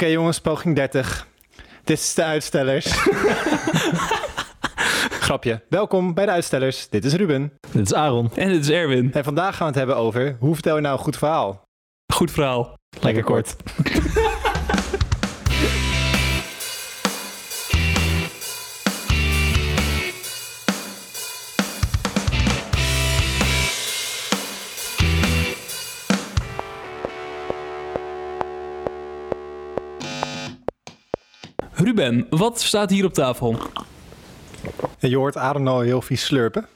Oké jongens, poging 30. Dit is de uitstellers. Grapje. Welkom bij de uitstellers. Dit is Ruben. Dit is Aaron. En dit is Erwin. En vandaag gaan we het hebben over hoe vertel je nou een goed verhaal? Goed verhaal. Lekker kort. Ruben, wat staat hier op tafel? En je hoort Aaron al heel vies slurpen.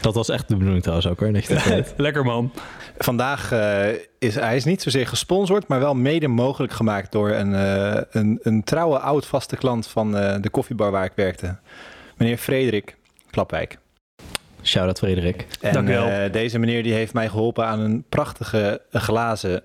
Dat was echt de bedoeling trouwens ook hoor. Dat je dat weet. Lekker man. Vandaag eh, is hij is niet zozeer gesponsord, maar wel mede mogelijk gemaakt door een, eh, een, een trouwe oud vaste klant van eh, de koffiebar waar ik werkte. Meneer Frederik Klapwijk. Shout-out Frederik. En Dank u wel. eh, deze meneer die heeft mij geholpen aan een prachtige glazen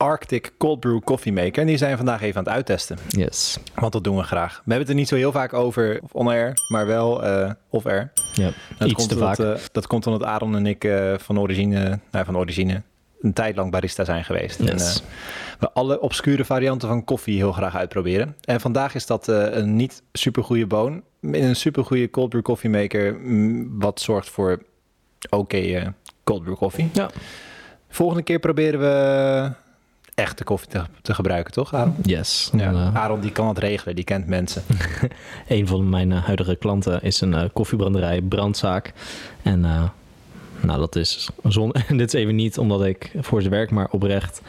Arctic Cold Brew koffiemaker. En die zijn we vandaag even aan het uittesten. Yes. Want dat doen we graag. We hebben het er niet zo heel vaak over on-air, maar wel eh off-air. Ja, Dat iets komt te omdat, vaak. eh, dat komt omdat Aaron en ik eh, van origine, nou, van origine een tijd lang barista zijn geweest. En, Yes. we alle obscure varianten van koffie heel graag uitproberen. En vandaag is dat een niet super goede boon in een super goede cold brew koffiemaker, mm, wat zorgt voor oké cold brew koffie. Ja. Volgende keer proberen we echte koffie te, te gebruiken, toch Aaron? Yes. Ja, En, Aaron die kan het regelen, die kent mensen. een van mijn eh, huidige klanten is een eh, koffiebranderij, brandzaak. En eh, nou, dat is zon. En dit is even niet omdat ik voor ze werk, maar oprecht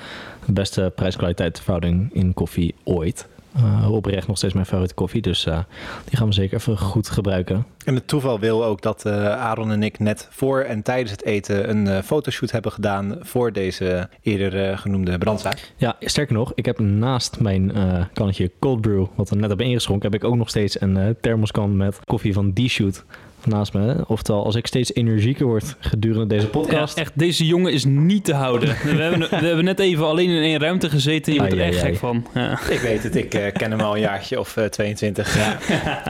de beste prijs-kwaliteit verhouding in koffie ooit. Eh, oprecht nog steeds mijn favoriete koffie, dus eh, die gaan we zeker even goed gebruiken. En het toeval wil ook dat eh, Aaron en ik net voor en tijdens het eten een fotoshoot hebben gedaan voor deze eerder genoemde brandzaak. Ja, sterker nog, ik heb naast mijn kannetje cold brew, wat we net hebben ingeschonken, heb ik ook nog steeds een thermoskan met koffie van D-Shoot naast me. Oftewel, als ik steeds energieker word gedurende deze Ja, podcast, echt, deze jongen is niet te houden. We hebben, we hebben net even alleen in één ruimte gezeten. Je wordt er Ai, echt ai, gek van. Ja. Ik weet het, ik eh, ken hem al een jaartje of eh, 22.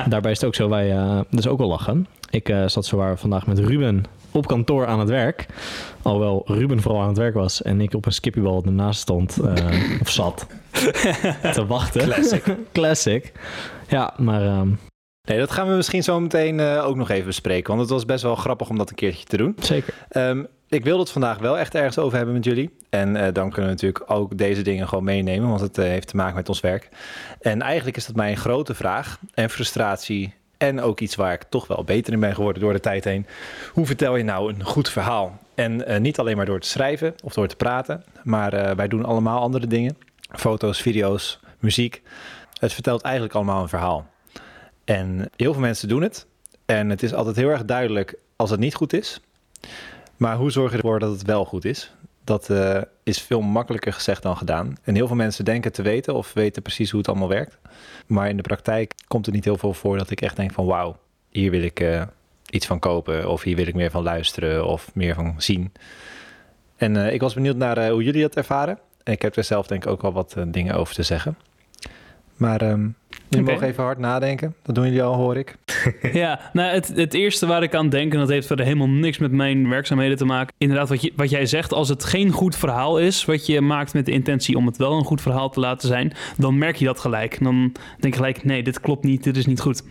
daarbij is het ook zo, wij, eh dus ook wel lachen. Ik eh, zat zowaar vandaag met Ruben op kantoor aan het werk. Alhoewel Ruben vooral aan het werk was en ik op een skippiebal ernaast stond, eh, of zat, te wachten. Classic. Classic. Ja, maar ehm, Nee, dat gaan we misschien zo meteen eh, ook nog even bespreken, want het was best wel grappig om dat een keertje te doen. zeker. Ehm, ik wil het vandaag wel echt ergens over hebben met jullie. En eh, dan kunnen we natuurlijk ook deze dingen gewoon meenemen, want het eh, heeft te maken met ons werk. En eigenlijk is dat mijn grote vraag en frustratie. En ook iets waar ik toch wel beter in ben geworden door de tijd heen. Hoe vertel je nou een goed verhaal? En niet alleen maar door te schrijven of door te praten, maar wij doen allemaal andere dingen. Foto's, video's, muziek. Het vertelt eigenlijk allemaal een verhaal. En heel veel mensen doen het. En het is altijd heel erg duidelijk als het niet goed is. Maar hoe zorg je ervoor dat het wel goed is? Dat eh, is veel makkelijker gezegd dan gedaan. En heel veel mensen denken te weten of weten precies hoe het allemaal werkt. Maar in de praktijk komt er niet heel veel voor dat ik echt denk van wauw, hier wil ik eh, iets van kopen. Of hier wil ik meer van luisteren of meer van zien. En eh, ik was benieuwd naar hoe jullie dat ervaren. En ik heb er zelf denk ik ook wel wat dingen over te zeggen. Maar ehm jullie mogen even hard nadenken. Dat doen jullie al, hoor ik. Ja, nou, het, het eerste waar ik aan denk, en dat heeft verder helemaal niks met mijn werkzaamheden te maken. Inderdaad, wat, je, wat jij zegt, als het geen goed verhaal is, wat je maakt met de intentie om het wel een goed verhaal te laten zijn, dan merk je dat gelijk. Dan denk je gelijk, nee, dit klopt niet, dit is niet goed.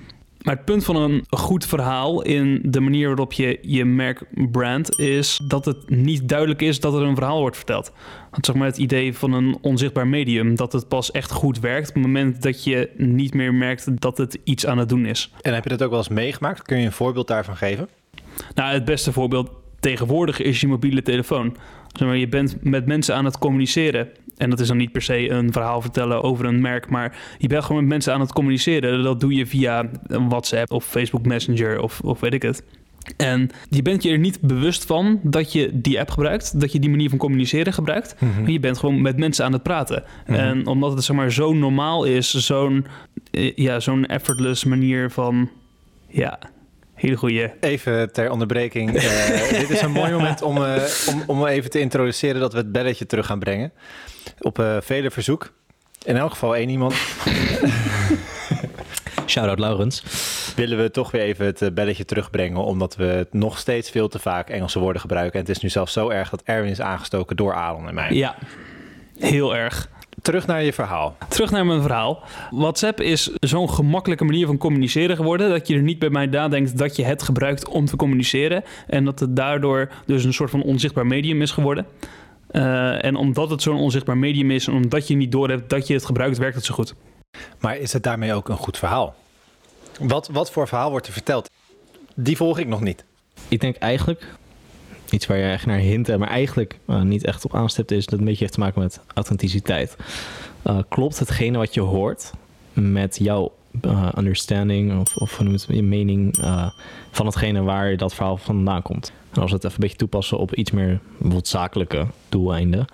Maar het punt van een goed verhaal in de manier waarop je je merk brandt, is dat het niet duidelijk is dat er een verhaal wordt verteld. Zeg maar het idee van een onzichtbaar medium, dat het pas echt goed werkt op het moment dat je niet meer merkt dat het iets aan het doen is. En heb je dat ook wel eens meegemaakt? Kun je een voorbeeld daarvan geven? Nou, het beste voorbeeld tegenwoordig is je mobiele telefoon. Zeg maar, je bent met mensen aan het communiceren. En dat is dan niet per se een verhaal vertellen over een merk, maar je bent gewoon met mensen aan het communiceren. Dat doe je via WhatsApp of Facebook Messenger of, of weet ik het. En je bent je er niet bewust van dat je die app gebruikt, dat je die manier van communiceren gebruikt. Maar je bent gewoon met mensen aan het praten. Mhm. En omdat het zeg maar zo normaal is, zo'n eh, ja, zo'n effortless manier van ja, hele goede. Even ter onderbreking. eh, dit is een mooi moment om, eh, om, om even te introduceren dat we het belletje terug gaan brengen. Op eh, vele verzoek. In elk geval één iemand. Shout-out Laurens. Willen we toch weer even het belletje terugbrengen. Omdat we nog steeds veel te vaak Engelse woorden gebruiken. En het is nu zelfs zo erg dat Erwin is aangestoken door Aaron en mij. Ja, heel erg. Terug naar je verhaal. Terug naar mijn verhaal. WhatsApp is zo'n gemakkelijke manier van communiceren geworden dat je er niet bij mij nadenkt dat je het gebruikt om te communiceren en dat het daardoor dus een soort van onzichtbaar medium is geworden. Uh, en omdat het zo'n onzichtbaar medium is en omdat je niet doorhebt dat je het gebruikt, werkt het zo goed. Maar is het daarmee ook een goed verhaal? Wat, wat voor verhaal wordt er verteld? Die volg ik nog niet. Ik denk eigenlijk, iets waar je echt naar hint, maar eigenlijk uh, niet echt op aanstipt, is dat een beetje heeft te maken met authenticiteit. Uh, klopt hetgene wat je hoort met jouw uh, understanding of, of het, je mening van hetgene waar dat verhaal vandaan komt? En als we het even een beetje toepassen op iets meer bijvoorbeeld zakelijke doeleinden.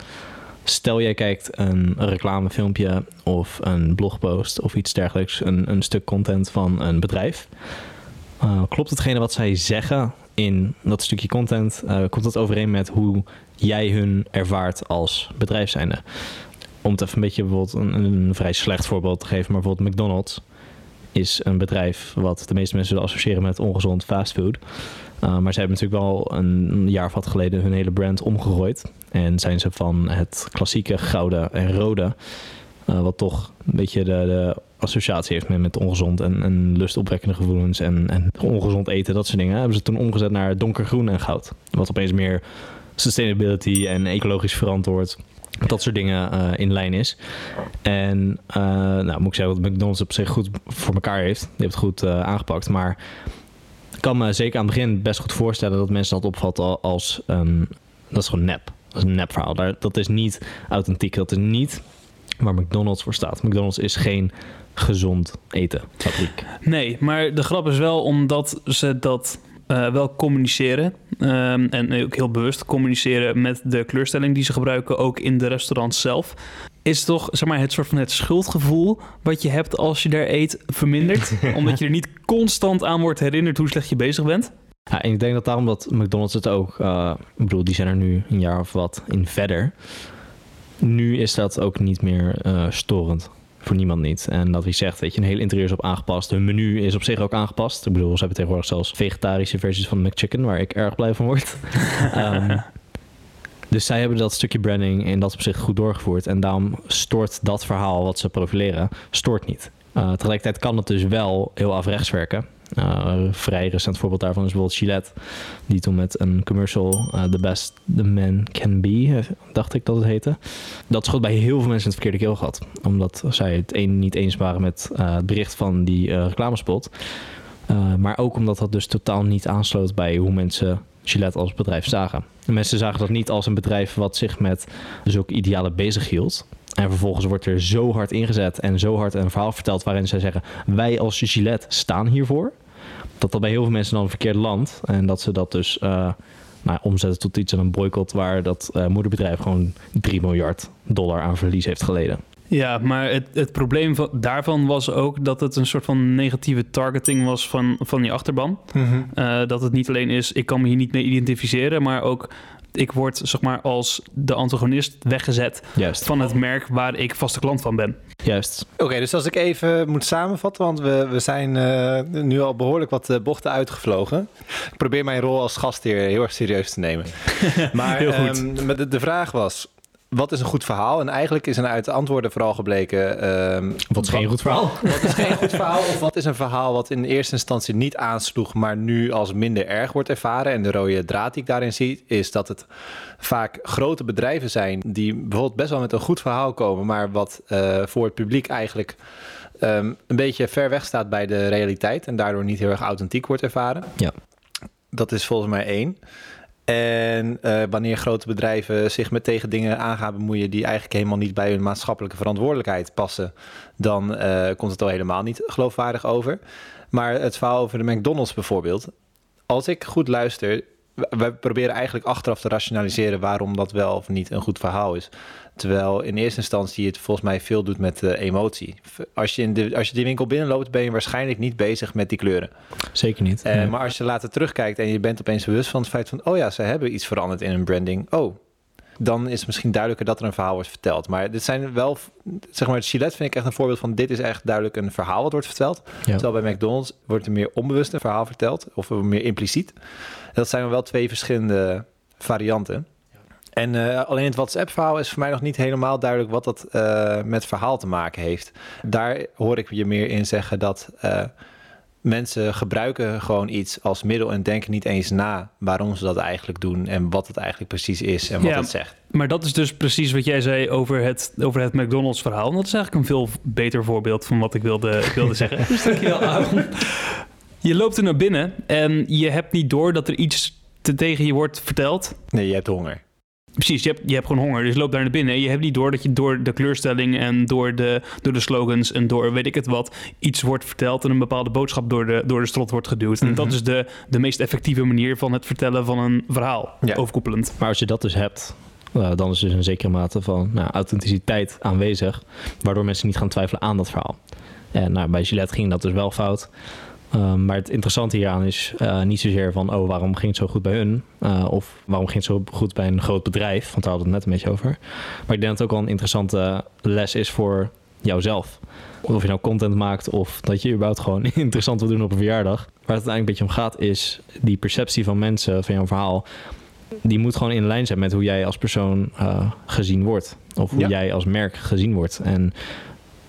Stel jij kijkt een reclamefilmpje of een blogpost of iets dergelijks, een, een stuk content van een bedrijf. Klopt hetgene wat zij zeggen in dat stukje content, uh, komt dat overeen met hoe jij hun ervaart als bedrijf zijnde? Om het even een beetje bijvoorbeeld een, een vrij slecht voorbeeld te geven, maar bijvoorbeeld McDonald's is een bedrijf wat de meeste mensen associëren met ongezond fastfood. Uh, maar ze hebben natuurlijk wel een jaar of wat geleden hun hele brand omgegooid. En zijn ze van het klassieke gouden en rode, uh, wat toch een beetje de, de associatie heeft met, met ongezond en, en lustopwekkende gevoelens en, en ongezond eten, dat soort dingen, hebben ze toen omgezet naar donkergroen en goud. Wat opeens meer sustainability en ecologisch verantwoord dat soort dingen uh, in lijn is. En uh, nou moet ik zeggen dat McDonald's op zich goed voor elkaar heeft. Die heeft het goed uh, aangepakt. Maar ik kan me zeker aan het begin best goed voorstellen dat mensen dat opvatten als um, dat is gewoon nep. Dat is een nep verhaal. Dat is niet authentiek. Dat is niet waar McDonald's voor staat. McDonald's is geen gezond eten fabriek. Nee, maar de grap is wel omdat ze dat uh, wel communiceren. Um, en ook heel bewust communiceren met de kleurstelling die ze gebruiken, ook in de restaurants zelf. Is toch zeg maar, het soort van het schuldgevoel wat je hebt als je daar eet verminderd? omdat je er niet constant aan wordt herinnerd hoe slecht je bezig bent? Ja, en ik denk dat daarom dat McDonald's het ook, uh, ik bedoel, die zijn er nu een jaar of wat in verder. Nu is dat ook niet meer uh, storend voor niemand niet. En dat wie zegt, weet je, een hele interieur is op aangepast. Hun menu is op zich ook aangepast. Ik bedoel, ze hebben tegenwoordig zelfs vegetarische versies van McChicken, waar ik erg blij van word. um, dus zij hebben dat stukje branding in dat opzicht goed doorgevoerd. En daarom stoort dat verhaal wat ze profileren, stoort niet. Uh, tegelijkertijd kan het dus wel heel afrechts werken. Een vrij recent voorbeeld daarvan is bijvoorbeeld Gillette. Die toen met een commercial, uh, The Best The Man Can Be, dacht ik dat het heette. Dat schot bij heel veel mensen het verkeerde keel gehad. Omdat zij het een niet eens waren met het bericht van die reclamespot. maar ook omdat dat dus totaal niet aansloot bij hoe mensen Gillette als bedrijf zagen. De mensen zagen dat niet als een bedrijf wat zich met zulke idealen bezig hield. En vervolgens wordt er zo hard ingezet en zo hard een verhaal verteld waarin zij zeggen: Wij als Gillette staan hiervoor. Dat dat bij heel veel mensen dan verkeerd land. En dat ze dat dus uh, nou, omzetten tot iets aan een boycott waar dat uh, moederbedrijf gewoon 3 miljard dollar aan verlies heeft geleden. Ja, maar het, het probleem van, daarvan was ook dat het een soort van negatieve targeting was van, van je achterban. Mm -hmm. uh, dat het niet alleen is, ik kan me hier niet mee identificeren, maar ook ik word zeg maar als de antagonist weggezet Juist. van het merk waar ik vaste klant van ben. Juist. Oké, okay, dus als ik even moet samenvatten, want we, we zijn uh, nu al behoorlijk wat uh, bochten uitgevlogen. Ik probeer mijn rol als gastheer heel erg serieus te nemen. maar heel goed. Um, de, de vraag was, wat is een goed verhaal? En eigenlijk is er uit de antwoorden vooral gebleken... Um, wat is geen goed verhaal? Wat is geen goed verhaal? Of wat is een verhaal wat in eerste instantie niet aansloeg... maar nu als minder erg wordt ervaren? En de rode draad die ik daarin zie... is dat het vaak grote bedrijven zijn... die bijvoorbeeld best wel met een goed verhaal komen... maar wat uh, voor het publiek eigenlijk... Um, een beetje ver weg staat bij de realiteit... en daardoor niet heel erg authentiek wordt ervaren. Ja. Dat is volgens mij één. En uh, wanneer grote bedrijven zich met tegen dingen aan gaan bemoeien die eigenlijk helemaal niet bij hun maatschappelijke verantwoordelijkheid passen, dan uh, komt het al helemaal niet geloofwaardig over. Maar het verhaal over de McDonald's bijvoorbeeld. Als ik goed luister, we proberen eigenlijk achteraf te rationaliseren waarom dat wel of niet een goed verhaal is. Terwijl in eerste instantie het volgens mij veel doet met uh, emotie. Als je, in de, als je die winkel binnenloopt, ben je waarschijnlijk niet bezig met die kleuren. Zeker niet. Uh, nee. Maar als je later terugkijkt en je bent opeens bewust van het feit van... oh ja, ze hebben iets veranderd in hun branding. Oh, dan is het misschien duidelijker dat er een verhaal wordt verteld. Maar dit zijn wel, zeg maar, het Gillette vind ik echt een voorbeeld van... dit is echt duidelijk een verhaal wat wordt verteld. Ja. Terwijl bij McDonald's wordt er meer onbewust een verhaal verteld. Of meer impliciet. Dat zijn wel twee verschillende varianten. En uh, alleen het WhatsApp-verhaal is voor mij nog niet helemaal duidelijk wat dat uh, met verhaal te maken heeft. Daar hoor ik je meer in zeggen dat uh, mensen gebruiken gewoon iets als middel en denken niet eens na waarom ze dat eigenlijk doen en wat het eigenlijk precies is en wat Ja. het zegt. Maar dat is dus precies wat jij zei over het, over het McDonald's verhaal. Dat is eigenlijk een veel beter voorbeeld van wat ik wilde, ik wilde zeggen. Dus dankjewel, Aaron. Je loopt er naar binnen en je hebt niet door dat er iets te tegen je wordt verteld. Nee, je hebt honger. Precies, je hebt, je hebt gewoon honger, dus je loopt daar naar binnen. En je hebt niet door dat je door de kleurstelling en door de, door de slogans en door weet ik het wat, iets wordt verteld en een bepaalde boodschap door de, door de strot wordt geduwd. En Mhm. dat is de, de meest effectieve manier van het vertellen van een verhaal, Ja. overkoepelend. Maar als je dat dus hebt, eh, dan is dus een zekere mate van nou, authenticiteit aanwezig, waardoor mensen niet gaan twijfelen aan dat verhaal. En nou, bij Gillette ging dat dus wel fout. Um, maar het interessante hieraan is uh, niet zozeer van, oh, waarom ging het zo goed bij hun? Uh, of waarom ging het zo goed bij een groot bedrijf? Want daar hadden we het net een beetje over. Maar ik denk dat het ook wel een interessante les is voor jouzelf. Of je nou content maakt of dat je überhaupt gewoon interessant wil doen op een verjaardag. Waar het uiteindelijk een beetje om gaat is die perceptie van mensen van jouw verhaal. Die moet gewoon in lijn zijn met hoe jij als persoon uh, gezien wordt. Of hoe Ja. jij als merk gezien wordt. En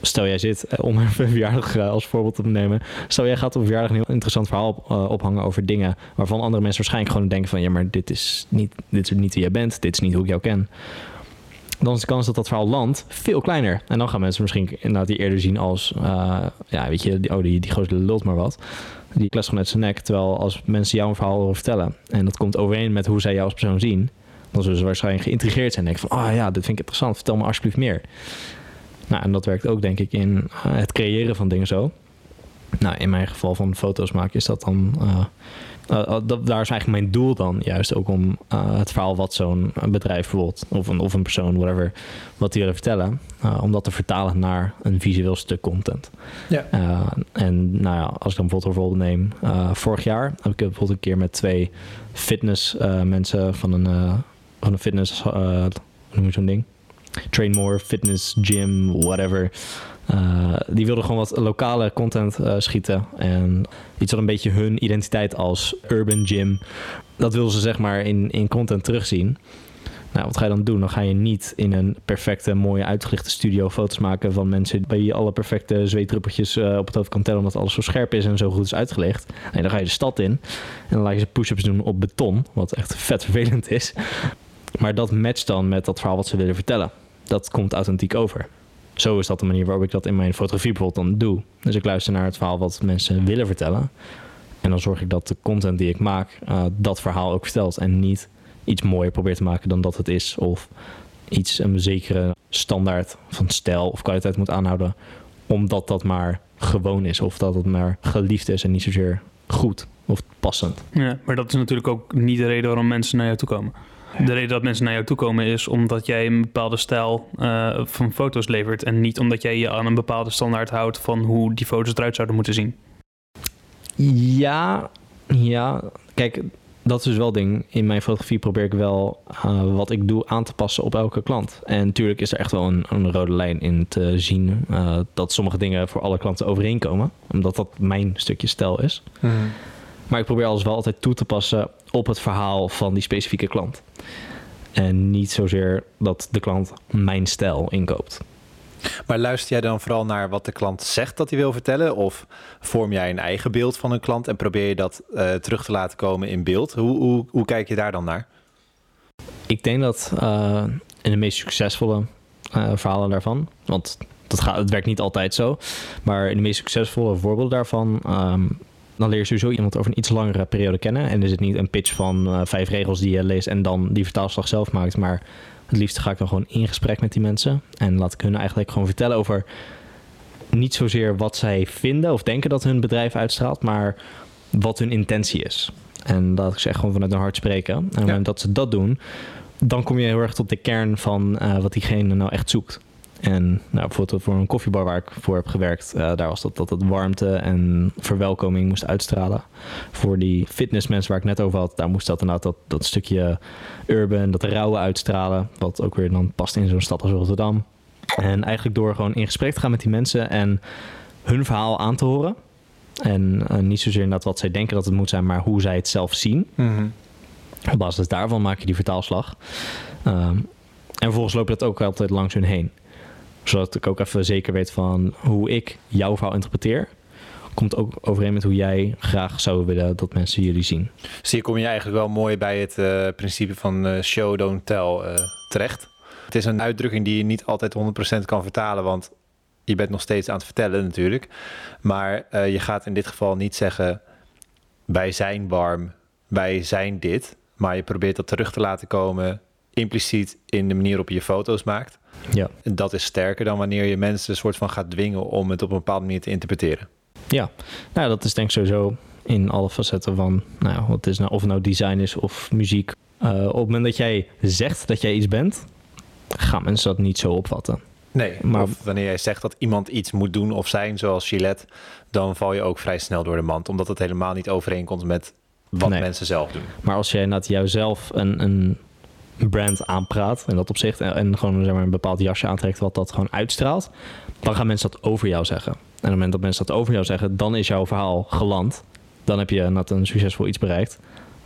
stel jij zit, eh, om een verjaardag eh, als voorbeeld te nemen. Stel jij gaat op een verjaardag een heel interessant verhaal uh, ophangen over dingen waarvan andere mensen waarschijnlijk gewoon denken van ja, maar dit is niet, dit is niet wie jij bent, dit is niet hoe ik jou ken. Dan is de kans dat dat verhaal landt veel kleiner. En dan gaan mensen misschien inderdaad die eerder zien als, ja, weet je, die, oh, die, die gozer lult maar wat. Die klest gewoon uit zijn nek. Terwijl als mensen jou een verhaal horen vertellen en dat komt overeen met hoe zij jou als persoon zien, dan zullen ze waarschijnlijk geïntrigeerd zijn en denken van, ah oh, ja, dit vind ik interessant, vertel me alsjeblieft meer. Nou, en dat werkt ook denk ik in uh, het creëren van dingen zo. Nou, in mijn geval van foto's maken is dat dan... Uh, uh, dat, daar is eigenlijk mijn doel dan juist ook om het verhaal wat zo'n bedrijf bijvoorbeeld... Of een, of een persoon, whatever, wat die willen vertellen... om dat te vertalen naar een visueel stuk content. Ja. en nou ja, als ik dan bijvoorbeeld een voorbeeld neem... vorig jaar heb ik bijvoorbeeld een keer met twee fitness mensen van een, van een fitness... hoe noem je zo'n ding? Train More, Fitness, Gym, whatever. Uh, die wilden gewoon wat lokale content uh, schieten. En iets wat een beetje hun identiteit als urban gym. Dat wilden ze zeg maar in, in content terugzien. Nou, wat ga je dan doen? Dan ga je niet in een perfecte, mooie, uitgelichte studio foto's maken van mensen bij wie je alle perfecte zweetdruppeltjes uh, op het hoofd kan tellen, omdat alles zo scherp is en zo goed is uitgelegd. Nee, dan ga je de stad in en dan laat je ze push-ups doen op beton, wat echt vet vervelend is. Maar dat matcht dan met dat verhaal wat ze willen vertellen. Dat komt authentiek over. Zo is dat de manier waarop ik dat in mijn fotografie bijvoorbeeld dan doe. Dus ik luister naar het verhaal wat mensen willen vertellen. En dan zorg ik dat de content die ik maak uh, dat verhaal ook vertelt. En niet iets mooier probeert te maken dan dat het is. Of iets een zekere standaard van stijl of kwaliteit moet aanhouden. Omdat dat maar gewoon is. Of dat het maar geliefd is en niet zozeer goed of passend. Ja, maar dat is natuurlijk ook niet de reden waarom mensen naar jou toe komen. De reden dat mensen naar jou toe komen is omdat jij een bepaalde stijl uh, van foto's levert. En niet omdat jij je aan een bepaalde standaard houdt van hoe die foto's eruit zouden moeten zien. Ja, ja. Kijk, dat is dus wel ding. In mijn fotografie probeer ik wel uh, wat ik doe aan te passen op elke klant. En natuurlijk is er echt wel een, een rode lijn in te zien. Uh, dat sommige dingen voor alle klanten overeenkomen. Omdat dat mijn stukje stijl is. Mm. Maar ik probeer alles wel altijd toe te passen op het verhaal van die specifieke klant. En niet zozeer dat de klant mijn stijl inkoopt. Maar luister jij dan vooral naar wat de klant zegt dat hij wil vertellen? Of vorm jij een eigen beeld van een klant en probeer je dat uh, terug te laten komen in beeld? Hoe, hoe, hoe kijk je daar dan naar? Ik denk dat uh, in de meest succesvolle uh, verhalen daarvan, want dat gaat, het werkt niet altijd zo, maar in de meest succesvolle voorbeelden daarvan um, dan leer je sowieso iemand over een iets langere periode kennen. En is het niet een pitch van uh, vijf regels die je leest en dan die vertaalslag zelf maakt. Maar het liefst ga ik dan gewoon in gesprek met die mensen. En laat ik hun eigenlijk gewoon vertellen over niet zozeer wat zij vinden of denken dat hun bedrijf uitstraalt, maar wat hun intentie is. En dat ik ze echt gewoon vanuit hun hart spreken. En moment dat ze dat doen, dan kom je heel erg tot de kern van uh, wat diegene nou echt zoekt. En nou, bijvoorbeeld voor een koffiebar waar ik voor heb gewerkt, uh, daar was dat dat het warmte en verwelkoming moest uitstralen. Voor die fitnessmensen waar ik net over had, daar moest dat inderdaad dat, dat stukje urban, dat rauwe uitstralen. Wat ook weer dan past in zo'n stad als Rotterdam. En eigenlijk door gewoon in gesprek te gaan met die mensen en hun verhaal aan te horen. En uh, niet zozeer inderdaad wat zij denken dat het moet zijn, maar hoe zij het zelf zien. Mm -hmm. Op basis daarvan maak je die vertaalslag. Ehm, en vervolgens loop je dat ook altijd langs hun heen. Zodat ik ook even zeker weet van hoe ik jouw verhaal interpreteer. Komt ook overeen met hoe jij graag zou willen dat mensen jullie zien. Dus hier kom je eigenlijk wel mooi bij het eh, principe van eh, show, don't tell eh, terecht. Het is een uitdrukking die je niet altijd 100% kan vertalen, want je bent nog steeds aan het vertellen natuurlijk. Maar je gaat in dit geval niet zeggen, wij zijn warm, wij zijn dit. Maar je probeert dat terug te laten komen impliciet in de manier je je foto's maakt. Ja. En dat is sterker dan wanneer je mensen een soort van gaat dwingen om het op een bepaalde manier te interpreteren. Ja, nou dat is denk ik sowieso in alle facetten van, nou ja, wat is nou, of het nou design is of muziek. Eh, op het moment dat jij zegt dat jij iets bent, gaan mensen dat niet zo opvatten. Nee, Maar- of wanneer jij zegt dat iemand iets moet doen of zijn, zoals Gillette, dan val je ook vrij snel door de mand, omdat het helemaal niet overeenkomt met wat Nee. mensen zelf doen. Maar als jij inderdaad jouzelf een, een brand aanpraat en dat opzicht en, en gewoon zeg maar, een bepaald jasje aantrekt wat dat gewoon uitstraalt, dan gaan mensen dat over jou zeggen. En op het moment dat mensen dat over jou zeggen, dan is jouw verhaal geland. Dan heb je inderdaad een succesvol iets bereikt.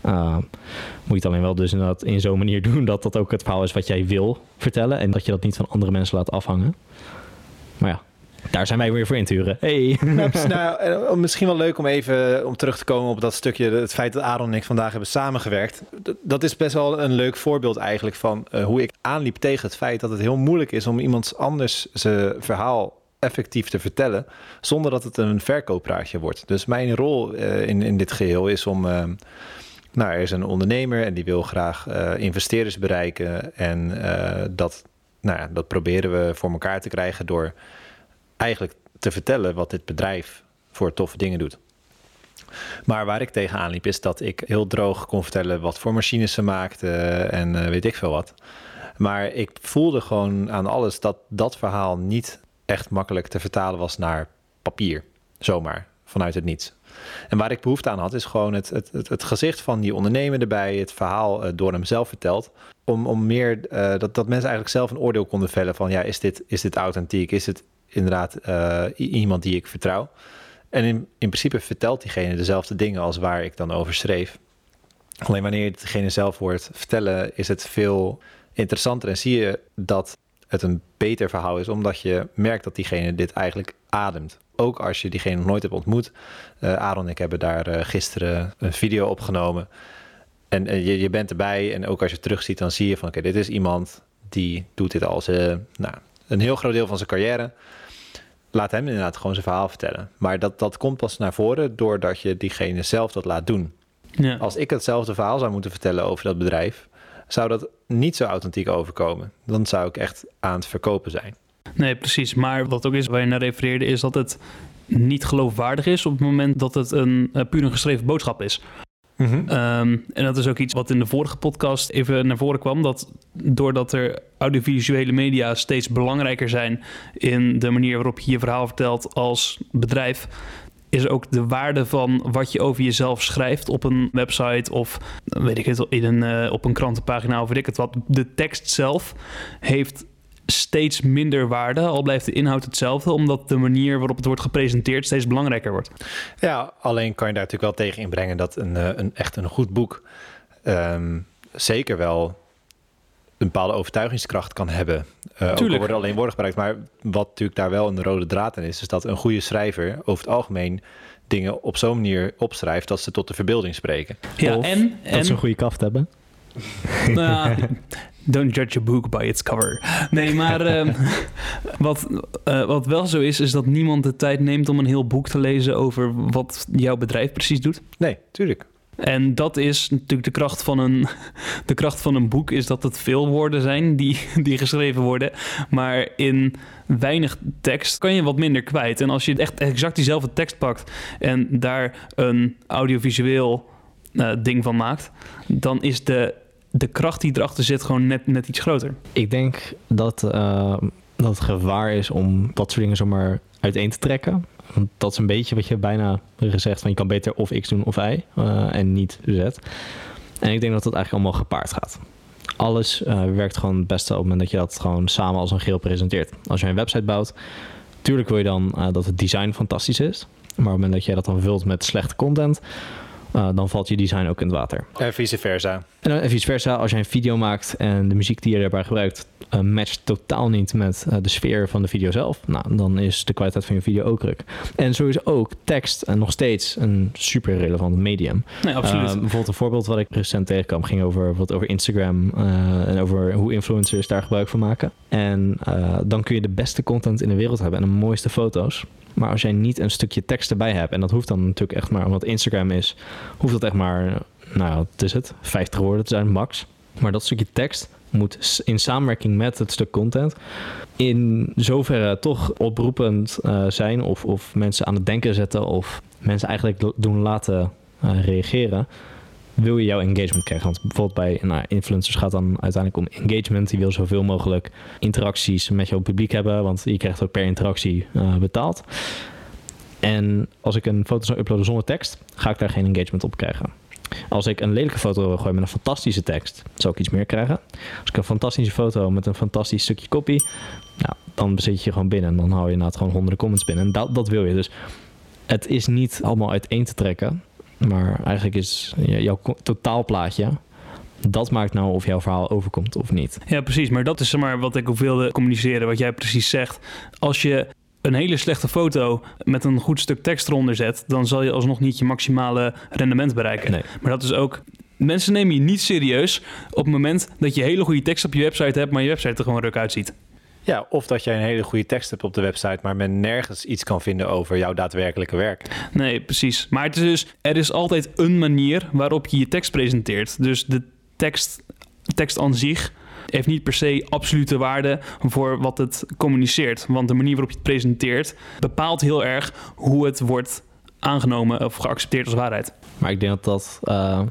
Uh, moet je het alleen wel dus inderdaad in zo'n manier doen dat dat ook het verhaal is wat jij wil vertellen en dat je dat niet van andere mensen laat afhangen. Daar zijn wij weer voor in te huren. Hey. Nou, eh, misschien wel leuk om even om terug te komen op dat stukje, het feit dat Aaron en ik vandaag hebben samengewerkt. Dat is best wel een leuk voorbeeld eigenlijk van eh, hoe ik aanliep tegen het feit dat het heel moeilijk is om iemand anders zijn verhaal effectief te vertellen, zonder dat het een verkooppraatje wordt. Dus mijn rol eh, in, in dit geheel is om, eh, nou, er is een ondernemer en die wil graag eh, investeerders bereiken en eh, dat, nou ja, dat proberen we voor elkaar te krijgen door eigenlijk te vertellen wat dit bedrijf voor toffe dingen doet. Maar waar ik tegenaan liep is dat ik heel droog kon vertellen wat voor machines ze maakten en eh, weet ik veel wat. Maar ik voelde gewoon aan alles dat dat verhaal niet echt makkelijk te vertalen was naar papier. Zomaar, vanuit het niets. En waar ik behoefte aan had, is gewoon het, het, het, het gezicht van die ondernemer erbij, het verhaal eh, door hem zelf verteld. Om, om meer eh, dat, dat mensen eigenlijk zelf een oordeel konden vellen van ja, is dit, is dit authentiek? Is het inderdaad eh, iemand die ik vertrouw? En in, in principe vertelt diegene dezelfde dingen als waar ik dan over schreef. Alleen wanneer je degene zelf hoort vertellen, is het veel interessanter en zie je dat het een beter verhaal is, omdat je merkt dat diegene dit eigenlijk ademt. Ook als je diegene nog nooit hebt ontmoet. Eh Aaron en ik hebben daar eh, gisteren een video opgenomen. En je, je bent erbij en ook als je het terugziet, dan zie je van oké, dit is iemand die doet dit eh, nou, een heel groot deel van zijn carrière. Laat hem inderdaad gewoon zijn verhaal vertellen. Maar dat, dat komt pas naar voren doordat je diegene zelf dat laat doen. Ja. Als ik hetzelfde verhaal zou moeten vertellen over dat bedrijf, zou dat niet zo authentiek overkomen. Dan zou ik echt aan het verkopen zijn. Nee, precies. Maar wat ook is waar je naar refereerde, is dat het niet geloofwaardig is op het moment dat het een eh, puur een geschreven boodschap is. Ehm, en dat is ook iets wat in de vorige podcast even naar voren kwam. Dat doordat er audiovisuele media steeds belangrijker zijn in de manier waarop je je verhaal vertelt als bedrijf, is ook de waarde van wat je over jezelf schrijft op een website of weet ik het, in een, eh, op een krantenpagina of weet ik het wat. De tekst zelf heeft steeds minder waarde, al blijft de inhoud hetzelfde, omdat de manier waarop het wordt gepresenteerd steeds belangrijker wordt. Ja, alleen kan je daar natuurlijk wel tegen inbrengen dat een, eh, een echt een goed boek ehm, zeker wel een bepaalde overtuigingskracht kan hebben. Eh ook Tuurlijk. worden alleen woorden gebruikt, maar wat natuurlijk daar wel een rode draad in is, is dat een goede schrijver over het algemeen dingen op zo'n manier opschrijft dat ze tot de verbeelding spreken. Ja, Of en, Dat en ze een goede kaft hebben. Nou ja, don't judge a book by its cover. Nee, maar ehm, wat, eh, wat wel zo is, is dat niemand de tijd neemt om een heel boek te lezen over wat jouw bedrijf precies doet. Nee, tuurlijk. En dat is natuurlijk de kracht van een, de kracht van een boek, is dat het veel woorden zijn die, die geschreven worden. Maar in weinig tekst kan je wat minder kwijt. En als je echt exact diezelfde tekst pakt en daar een audiovisueel eh, ding van maakt, dan is de, de kracht die erachter zit gewoon net, net iets groter. Ik denk dat, eh, dat het gevaar is om dat soort dingen zomaar uiteen te trekken. Want dat is een beetje wat je bijna gezegd van je kan beter of X doen of Y eh, en niet Z. En ik denk dat dat eigenlijk allemaal gepaard gaat. Alles eh, werkt gewoon het beste op het moment dat je dat gewoon samen als een geheel presenteert. Als je een website bouwt, tuurlijk wil je dan dat het design fantastisch is. Maar op het moment dat jij dat dan vult met slechte content, eh, dan valt je design ook in het water. En vice versa. En dan iets versa, als jij een video maakt en de muziek die je daarbij gebruikt uh, matcht totaal niet met uh, de sfeer van de video zelf, nou, dan is de kwaliteit van je video ook ruk. En sowieso ook tekst en nog steeds een super relevant medium. Nee, absoluut. Uh, bijvoorbeeld een voorbeeld wat ik recent tegenkwam ging over, wat over Instagram en over hoe influencers daar gebruik van maken. En dan kun je de beste content in de wereld hebben en de mooiste foto's. Maar als jij niet een stukje tekst erbij hebt, en dat hoeft dan natuurlijk echt maar, omdat Instagram is, hoeft dat echt maar nou, wat is het? 50 woorden te zijn, max. Maar dat stukje tekst moet in samenwerking met het stuk content in zoverre toch oproepend uh, zijn of, of mensen aan het denken zetten of mensen eigenlijk doen laten uh, reageren. Wil je jouw engagement krijgen? Want bijvoorbeeld bij nou, influencers gaat dan uiteindelijk om engagement. Die wil zoveel mogelijk interacties met jouw publiek hebben, want je krijgt ook per interactie uh, betaald. En als ik een foto zou uploaden zonder tekst, ga ik daar geen engagement op krijgen. Als ik een lelijke foto gooi met een fantastische tekst, zou ik iets meer krijgen. Als ik een fantastische foto met een fantastisch stukje copy, nou, dan zit je gewoon binnen. En dan hou je inderdaad gewoon honderden comments binnen. En dat, dat wil je. Dus het is niet allemaal uiteen te trekken. Maar eigenlijk is jouw totaalplaatje dat maakt nou of jouw verhaal overkomt of niet. Ja, precies. Maar dat is maar wat ik wilde communiceren, wat jij precies zegt. Als je een hele slechte foto met een goed stuk tekst eronder zet, dan zal je alsnog niet je maximale rendement bereiken. Nee. Maar dat is ook. Mensen nemen je niet serieus op het moment dat je hele goede tekst op je website hebt, maar je website er gewoon ruk uitziet. Ja, of dat jij een hele goede tekst hebt op de website, maar men nergens iets kan vinden over jouw daadwerkelijke werk. Nee, precies. Maar het is dus, er is altijd een manier waarop je je tekst presenteert. Dus de tekst, tekst aan zich heeft niet per se absolute waarde voor wat het communiceert. Want de manier waarop je het presenteert bepaalt heel erg hoe het wordt aangenomen of geaccepteerd als waarheid. Maar ik denk dat dat uh,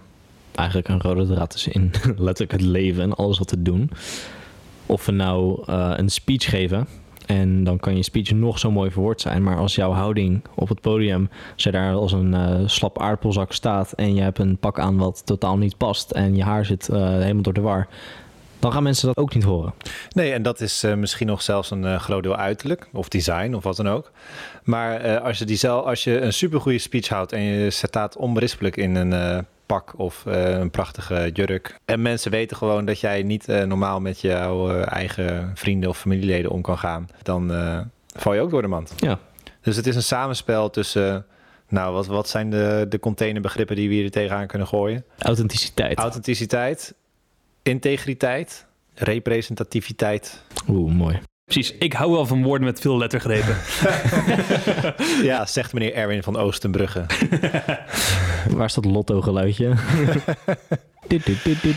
eigenlijk een rode draad is in letterlijk het leven en alles wat we doen. Of we nou uh, een speech geven. En dan kan je speech nog zo mooi verwoord zijn. Maar als jouw houding op het podium, je daar als een uh, slap aardappelzak staat. en je hebt een pak aan wat totaal niet past. en je haar zit helemaal door de war dan gaan mensen dat ook niet horen. Nee, en dat is uh, misschien nog zelfs een uh, groot deel uiterlijk of design of wat dan ook. Maar uh, als, je die zelf, als je een supergoeie speech houdt en je staat onberispelijk in een pak of een prachtige jurk. En mensen weten gewoon dat jij niet normaal met jouw eigen vrienden of familieleden om kan gaan. Dan val je ook door de mand. Ja. Dus het is een samenspel tussen... Nou, wat, wat zijn de, de containerbegrippen die we hier tegenaan kunnen gooien? Authenticiteit. Authenticiteit, integriteit, representativiteit. Oeh, mooi. Precies, ik hou wel van woorden met veel lettergrepen. ja, zegt meneer Erwin van Oostenbrugge. Waar is dat lotto-geluidje?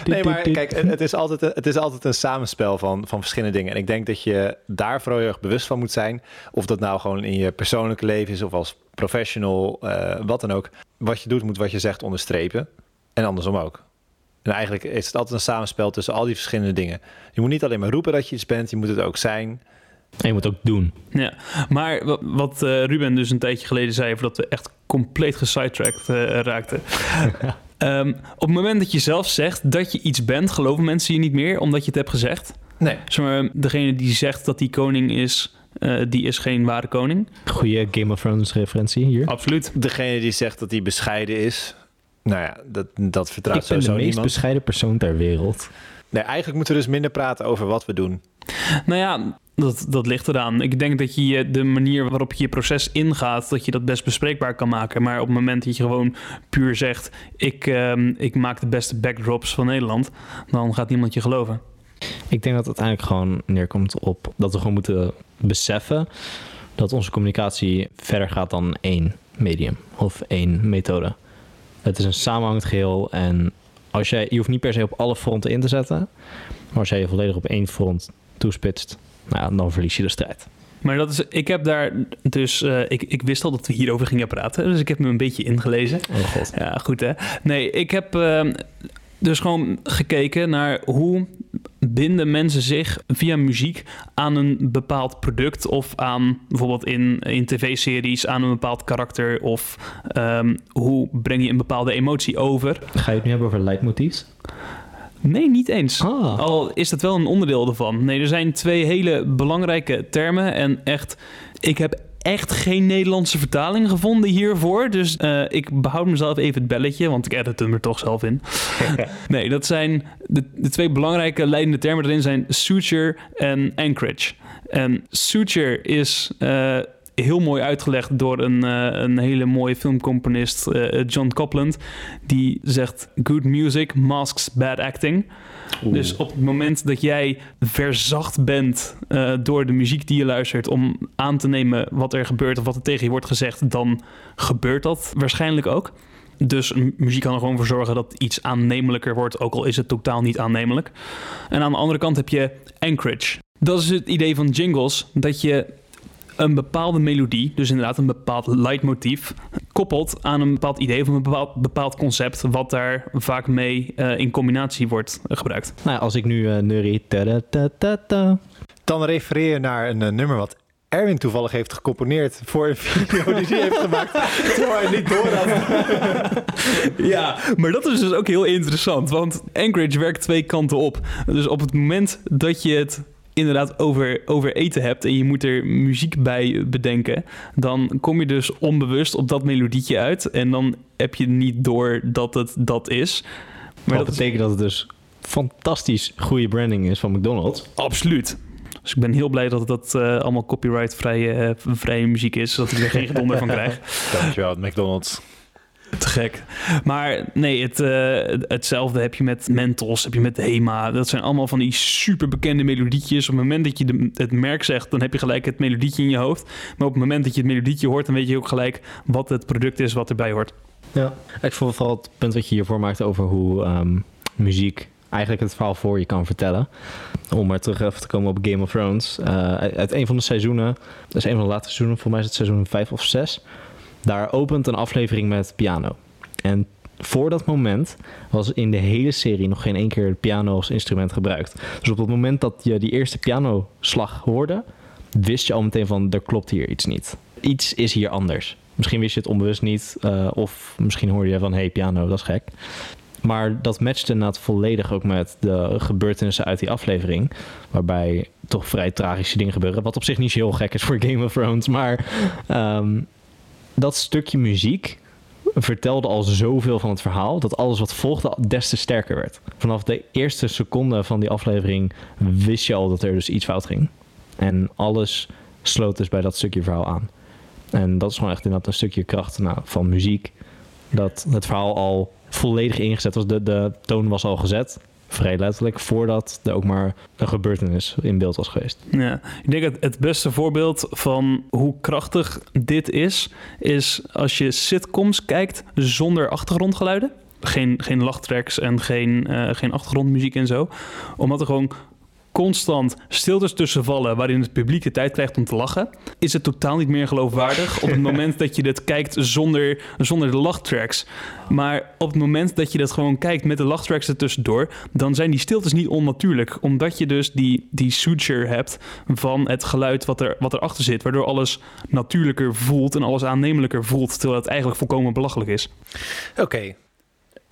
nee, maar kijk, het is altijd, het is altijd een samenspel van, van verschillende dingen. En ik denk dat je daar vooral heel erg bewust van moet zijn. Of dat nou gewoon in je persoonlijke leven is of als professional, uh, wat dan ook. Wat je doet, moet wat je zegt onderstrepen. En andersom ook. En eigenlijk is het altijd een samenspel tussen al die verschillende dingen. Je moet niet alleen maar roepen dat je iets bent, je moet het ook zijn. En je moet ook doen. Ja, maar wat uh, Ruben dus een tijdje geleden zei... dat we echt compleet gesidetracked uh, raakten. um, op het moment dat je zelf zegt dat je iets bent... geloven mensen je niet meer omdat je het hebt gezegd. Nee. Zeg maar, degene die zegt dat die koning is... Uh, die is geen ware koning. Goede Game of Thrones referentie hier. Absoluut. Degene die zegt dat hij bescheiden is... Nou ja, dat, dat vertrouwt ik ben de meest niemand. bescheiden persoon ter wereld. Nee, eigenlijk moeten we dus minder praten over wat we doen. Nou ja, dat, dat ligt eraan. Ik denk dat je de manier waarop je je proces ingaat, dat je dat best bespreekbaar kan maken. Maar op het moment dat je gewoon puur zegt, ik, uh, ik maak de beste backdrops van Nederland, dan gaat niemand je geloven. Ik denk dat het uiteindelijk gewoon neerkomt op dat we gewoon moeten beseffen dat onze communicatie verder gaat dan één medium of één methode. Het is een samenhangend geheel en als jij, je hoeft niet per se op alle fronten in te zetten. Maar als jij je volledig op één front toespitst, nou ja, dan verlies je de strijd. Maar dat is, ik heb daar dus, uh, ik, ik wist al dat we hierover gingen praten, dus ik heb me een beetje ingelezen. Oh god. Ja, goed hè. Nee, ik heb uh, dus gewoon gekeken naar hoe binden mensen zich via muziek aan een bepaald product of aan bijvoorbeeld in, in tv-series aan een bepaald karakter of um, hoe breng je een bepaalde emotie over. Ga je het nu hebben over leidmotiefs? Nee, niet eens. Ah. Al is dat wel een onderdeel ervan. Nee, er zijn twee hele belangrijke termen en echt, ik heb echt geen Nederlandse vertaling gevonden hiervoor. Dus eh, ik behoud mezelf even het belletje, want ik edit hem er toch zelf in. nee, dat zijn de, de twee belangrijke leidende termen erin zijn suture en anchorage. En suture is uh, heel mooi uitgelegd door een, uh, een hele mooie filmcomponist, John Copland. Die zegt: Good music masks bad acting. Oeh. Dus op het moment dat jij verzacht bent uh, door de muziek die je luistert om aan te nemen wat er gebeurt of wat er tegen je wordt gezegd, dan gebeurt dat waarschijnlijk ook. Dus muziek kan er gewoon voor zorgen dat iets aannemelijker wordt, ook al is het totaal niet aannemelijk. En aan de andere kant heb je anchorage. Dat is het idee van jingles, dat je een bepaalde melodie, dus inderdaad een bepaald leidmotief, koppelt aan een bepaald idee of een bepaald, bepaald concept, wat daar vaak mee uh, in combinatie wordt uh, gebruikt. Nou, als ik nu uh, neurie. Ta -ta -ta Dan refereer je naar een nummer wat Erwin toevallig heeft gecomponeerd voor een video die hij heeft gemaakt. Terwijl hij niet door had. ja, maar dat is dus ook heel interessant. Want Anchorage werkt twee kanten op. Dus op het moment dat je het inderdaad over, over eten hebt en je moet er muziek bij bedenken, dan kom je dus onbewust op dat melodietje uit en dan heb je niet door dat het dat is. Maar dat, dat betekent dat het dus fantastisch goede branding is van McDonald's. Absoluut. Dus ik ben heel blij dat dat uh, allemaal copyright-vrije uh, vrije muziek is, zodat ik er geen gedonder van krijg. Dankjewel, McDonald's. Te gek. Maar nee, het, uh, hetzelfde heb je met Mentos, heb je met Hema. Dat zijn allemaal van die super bekende melodietjes. Op het moment dat je de, het merk zegt, dan heb je gelijk het melodietje in je hoofd. Maar op het moment dat je het melodietje hoort, dan weet je ook gelijk wat het product is wat erbij hoort. Ja, ik vond vooral het punt wat je hiervoor maakt over hoe um, muziek eigenlijk het verhaal voor je kan vertellen. Om maar terug even te komen op Game of Thrones. Uh, uit een van de seizoenen, dat is een van de laatste seizoenen, voor mij is het seizoen 5 of 6. Daar opent een aflevering met piano. En voor dat moment was in de hele serie nog geen één keer het piano als instrument gebruikt. Dus op het moment dat je die eerste pianoslag hoorde, wist je al meteen van er klopt hier iets niet. Iets is hier anders. Misschien wist je het onbewust niet, uh, of misschien hoorde je van hey, piano, dat is gek. Maar dat matchte inderdaad volledig ook met de gebeurtenissen uit die aflevering. Waarbij toch vrij tragische dingen gebeuren. Wat op zich niet zo heel gek is voor Game of Thrones. Maar um, dat stukje muziek vertelde al zoveel van het verhaal. Dat alles wat volgde des te sterker werd. Vanaf de eerste seconde van die aflevering wist je al dat er dus iets fout ging. En alles sloot dus bij dat stukje verhaal aan. En dat is gewoon echt inderdaad een stukje kracht nou, van muziek. Dat het verhaal al volledig ingezet was. De, de toon was al gezet. Vrij letterlijk, voordat er ook maar een gebeurtenis in beeld was geweest. Ja, ik denk dat het beste voorbeeld van hoe krachtig dit is, is als je sitcoms kijkt zonder achtergrondgeluiden. Geen, geen lachtracks en geen, uh, geen achtergrondmuziek en zo. Omdat er gewoon constant stiltes tussen vallen waarin het publiek de tijd krijgt om te lachen, is het totaal niet meer geloofwaardig op het moment dat je dit kijkt zonder, zonder de lachtracks. Maar op het moment dat je dat gewoon kijkt met de lachtracks ertussendoor, dan zijn die stiltes niet onnatuurlijk. Omdat je dus die, die suture hebt van het geluid wat, er, wat erachter zit. Waardoor alles natuurlijker voelt en alles aannemelijker voelt. Terwijl het eigenlijk volkomen belachelijk is. Oké, okay.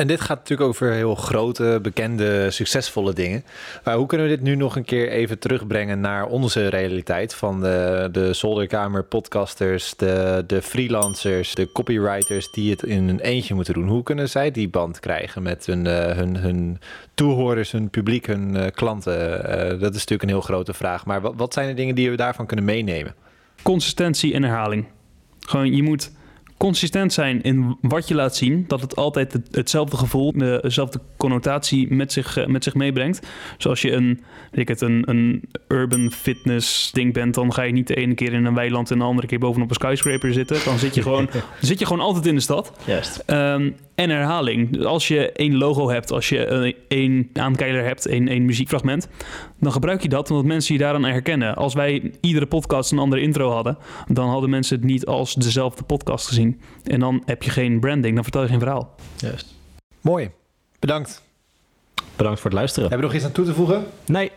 En dit gaat natuurlijk over heel grote, bekende, succesvolle dingen. Maar hoe kunnen we dit nu nog een keer even terugbrengen naar onze realiteit? Van de, de zolderkamer podcasters, de, de freelancers, de copywriters die het in een eentje moeten doen. Hoe kunnen zij die band krijgen met hun, uh, hun, hun toehoorders, hun publiek, hun uh, klanten? Uh, dat is natuurlijk een heel grote vraag. Maar wat, wat zijn de dingen die we daarvan kunnen meenemen? Consistentie en herhaling. Gewoon, je moet consistent zijn in wat je laat zien. Dat het altijd het, hetzelfde gevoel, dezelfde connotatie met zich, met zich meebrengt. Zoals je een, ik het, een, een urban fitness ding bent, dan ga je niet de ene keer in een weiland en de andere keer bovenop een skyscraper zitten. Dan zit je gewoon, zit je gewoon altijd in de stad. Juist. Um, en herhaling. Dus als je één logo hebt, als je één aankeiler hebt, één, één muziekfragment, dan gebruik je dat omdat mensen je daaraan herkennen. Als wij iedere podcast een andere intro hadden, dan hadden mensen het niet als dezelfde podcast gezien. En dan heb je geen branding, dan vertel je geen verhaal. Juist. Mooi. Bedankt. Bedankt voor het luisteren. Hebben we nog iets aan toe te voegen? Nee.